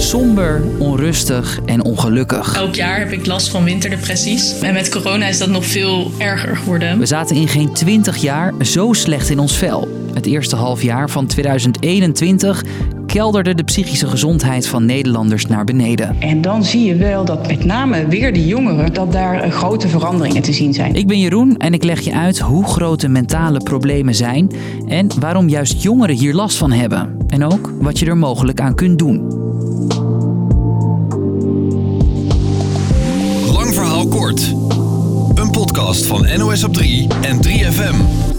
Somber, onrustig en ongelukkig. Elk jaar heb ik last van winterdepressies. En met corona is dat nog veel erger geworden. We zaten in geen 20 jaar zo slecht in ons vel. Het eerste halfjaar van 2021 kelderde de psychische gezondheid van Nederlanders naar beneden. En dan zie je wel dat met name weer de jongeren, dat daar grote veranderingen te zien zijn. Ik ben Jeroen en ik leg je uit hoe grote mentale problemen zijn en waarom juist jongeren hier last van hebben. En ook wat je er mogelijk aan kunt doen. Kort. Een podcast van NOS op 3 en 3FM.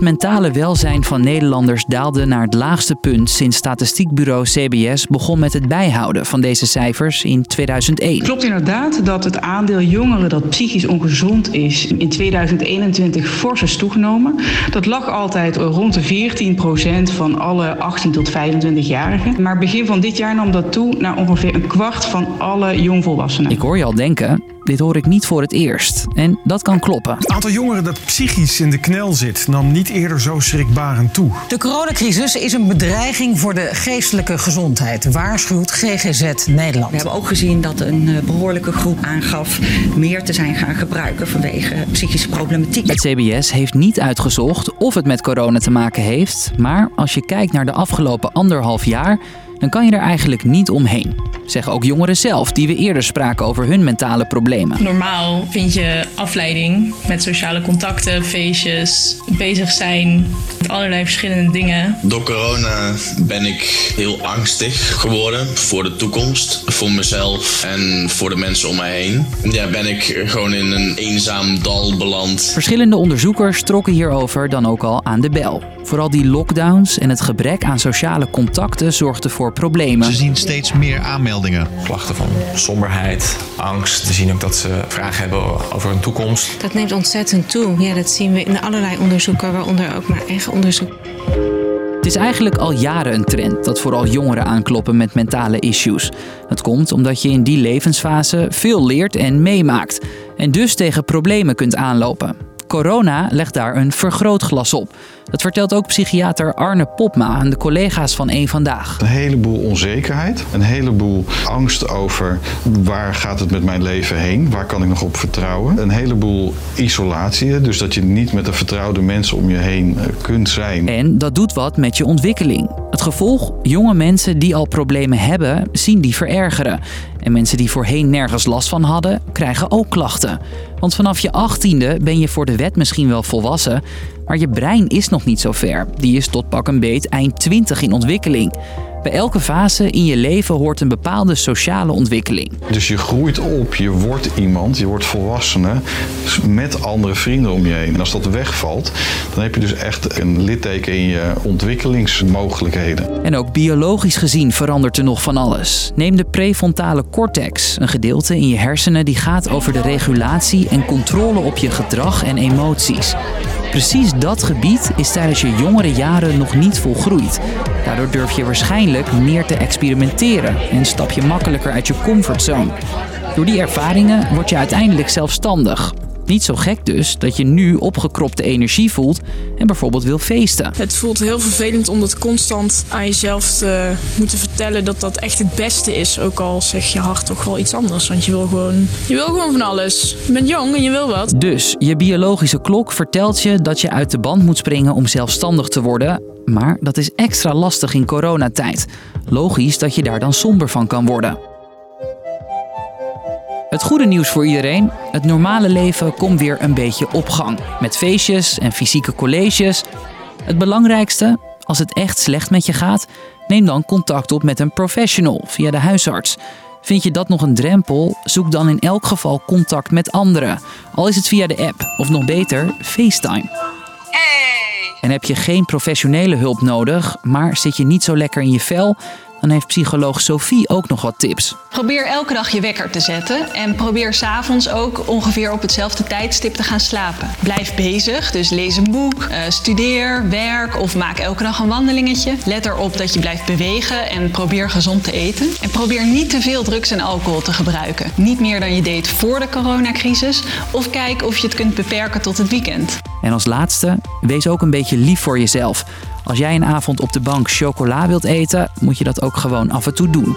Het mentale welzijn van Nederlanders daalde naar het laagste punt sinds statistiekbureau CBS begon met het bijhouden van deze cijfers in 2001. Klopt inderdaad dat het aandeel jongeren dat psychisch ongezond is in 2021 fors is toegenomen. Dat lag altijd rond de 14 procent van alle 18 tot 25-jarigen. Maar begin van dit jaar nam dat toe naar ongeveer een kwart van alle jongvolwassenen. Ik hoor je al denken, dit hoor ik niet voor het eerst. En dat kan kloppen. Het aantal jongeren dat psychisch in de knel zit nam niet eerder zo schrikbarend toe. De coronacrisis is een bedreiging voor de geestelijke gezondheid, waarschuwt GGZ Nederland. We hebben ook gezien dat een eh, behoorlijke groep aangaf meer te zijn gaan gebruiken vanwege psychische problematiek. Het CBS heeft niet uitgezocht of het met corona te maken heeft, maar als je kijkt naar de afgelopen anderhalf jaar, dan kan je er eigenlijk niet omheen. Zeggen ook jongeren zelf, die we eerder spraken over hun mentale problemen. Normaal vind je afleiding met sociale contacten, feestjes, bezig zijn met allerlei verschillende dingen. Door corona ben ik heel angstig geworden voor de toekomst, voor mezelf en voor de mensen om mij heen. Ja, ben ik gewoon in een eenzaam dal beland. Verschillende onderzoekers trokken hierover dan ook al aan de bel. Vooral die lockdowns en het gebrek aan sociale contacten zorgden voor problemen. Ze zien steeds meer aanmeldingen. Klachten van somberheid, angst. We zien ook dat ze vragen hebben over hun toekomst. Dat neemt ontzettend toe. Ja, dat zien we in allerlei onderzoeken, waaronder ook mijn eigen onderzoek. Het is eigenlijk al jaren een trend dat vooral jongeren aankloppen met mentale issues. Dat komt omdat je in die levensfase veel leert en meemaakt. En dus tegen problemen kunt aanlopen. Corona legt daar een vergrootglas op. Dat vertelt ook psychiater Arne Popma aan de collega's van Eén Vandaag. Een heleboel onzekerheid, een heleboel angst over waar gaat het met mijn leven heen, waar kan ik nog op vertrouwen. Een heleboel isolatie, dus dat je niet met de vertrouwde mensen om je heen eh, kunt zijn. En dat doet wat met je ontwikkeling. Het gevolg, jonge mensen die al problemen hebben, zien die verergeren. En mensen die voorheen nergens last van hadden, krijgen ook klachten. Want vanaf je achttiende ben je voor de wet misschien wel volwassen, maar je brein is nog niet zo ver. Die is tot pak een beet eind 20 in ontwikkeling. Bij elke fase in je leven hoort een bepaalde sociale ontwikkeling. Dus je groeit op, je wordt iemand, je wordt volwassene met andere vrienden om je heen. En als dat wegvalt, dan heb je dus echt een litteken in je ontwikkelingsmogelijkheden. En ook biologisch gezien verandert er nog van alles. Neem de prefrontale cortex, een gedeelte in je hersenen die gaat over de regulatie en controle op je gedrag en emoties. Precies dat gebied is tijdens je jongere jaren nog niet volgroeid. Daardoor durf je waarschijnlijk meer te experimenteren en stap je makkelijker uit je comfortzone. Door die ervaringen word je uiteindelijk zelfstandig. Niet zo gek dus dat je nu opgekropte energie voelt en bijvoorbeeld wil feesten. Het voelt heel vervelend om dat constant aan jezelf te moeten vertellen dat dat echt het beste is. Ook al zeg je hart toch wel iets anders. Want je wil gewoon, je wil gewoon van alles. Je bent jong en je wil wat. Dus je biologische klok vertelt je dat je uit de band moet springen om zelfstandig te worden. Maar dat is extra lastig in coronatijd. Logisch dat je daar dan somber van kan worden. Het goede nieuws voor iedereen: het normale leven komt weer een beetje op gang. Met feestjes en fysieke colleges. Het belangrijkste, als het echt slecht met je gaat, neem dan contact op met een professional via de huisarts. Vind je dat nog een drempel? Zoek dan in elk geval contact met anderen. Al is het via de app of nog beter FaceTime. Hey. En heb je geen professionele hulp nodig, maar zit je niet zo lekker in je vel? Dan heeft psycholoog Sophie ook nog wat tips. Probeer elke dag je wekker te zetten en probeer s'avonds ook ongeveer op hetzelfde tijdstip te gaan slapen. Blijf bezig, dus lees een boek, uh, studeer, werk of maak elke dag een wandelingetje. Let erop dat je blijft bewegen en probeer gezond te eten. En probeer niet te veel drugs en alcohol te gebruiken. Niet meer dan je deed voor de coronacrisis of kijk of je het kunt beperken tot het weekend. En als laatste, wees ook een beetje lief voor jezelf. Als jij een avond op de bank chocola wilt eten, moet je dat ook gewoon af en toe doen.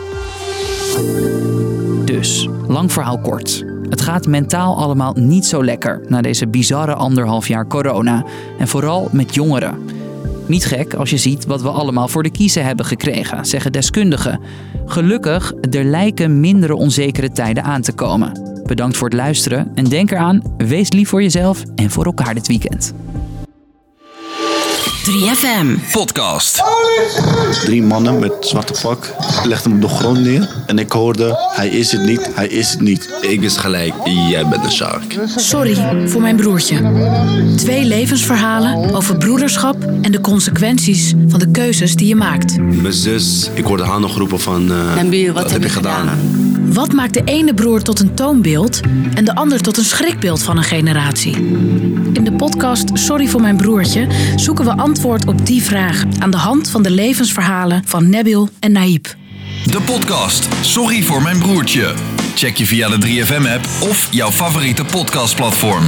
Dus, lang verhaal kort. Het gaat mentaal allemaal niet zo lekker na deze bizarre anderhalf jaar corona. En vooral met jongeren. Niet gek als je ziet wat we allemaal voor de kiezen hebben gekregen, zeggen deskundigen. Gelukkig, er lijken mindere onzekere tijden aan te komen. Bedankt voor het luisteren en denk eraan, wees lief voor jezelf en voor elkaar dit weekend. 3FM. Podcast. Drie mannen met zwarte pak legden hem op de grond neer. En ik hoorde, hij is het niet, hij is het niet. Ik wist gelijk, jij bent een shark. Sorry voor mijn broertje. Twee levensverhalen over broederschap en de consequenties van de keuzes die je maakt. Mijn zus, ik hoorde haar nog roepen van... Uh, Nabil, wat, heb je gedaan? Wat maakt de ene broer tot een toonbeeld en de ander tot een schrikbeeld van een generatie? In de podcast Sorry voor mijn broertje zoeken we antwoord op die vraag aan de hand van de levensverhalen van Nabil en Naïb. De podcast Sorry voor mijn broertje. Check je via de 3FM-app of jouw favoriete podcastplatform.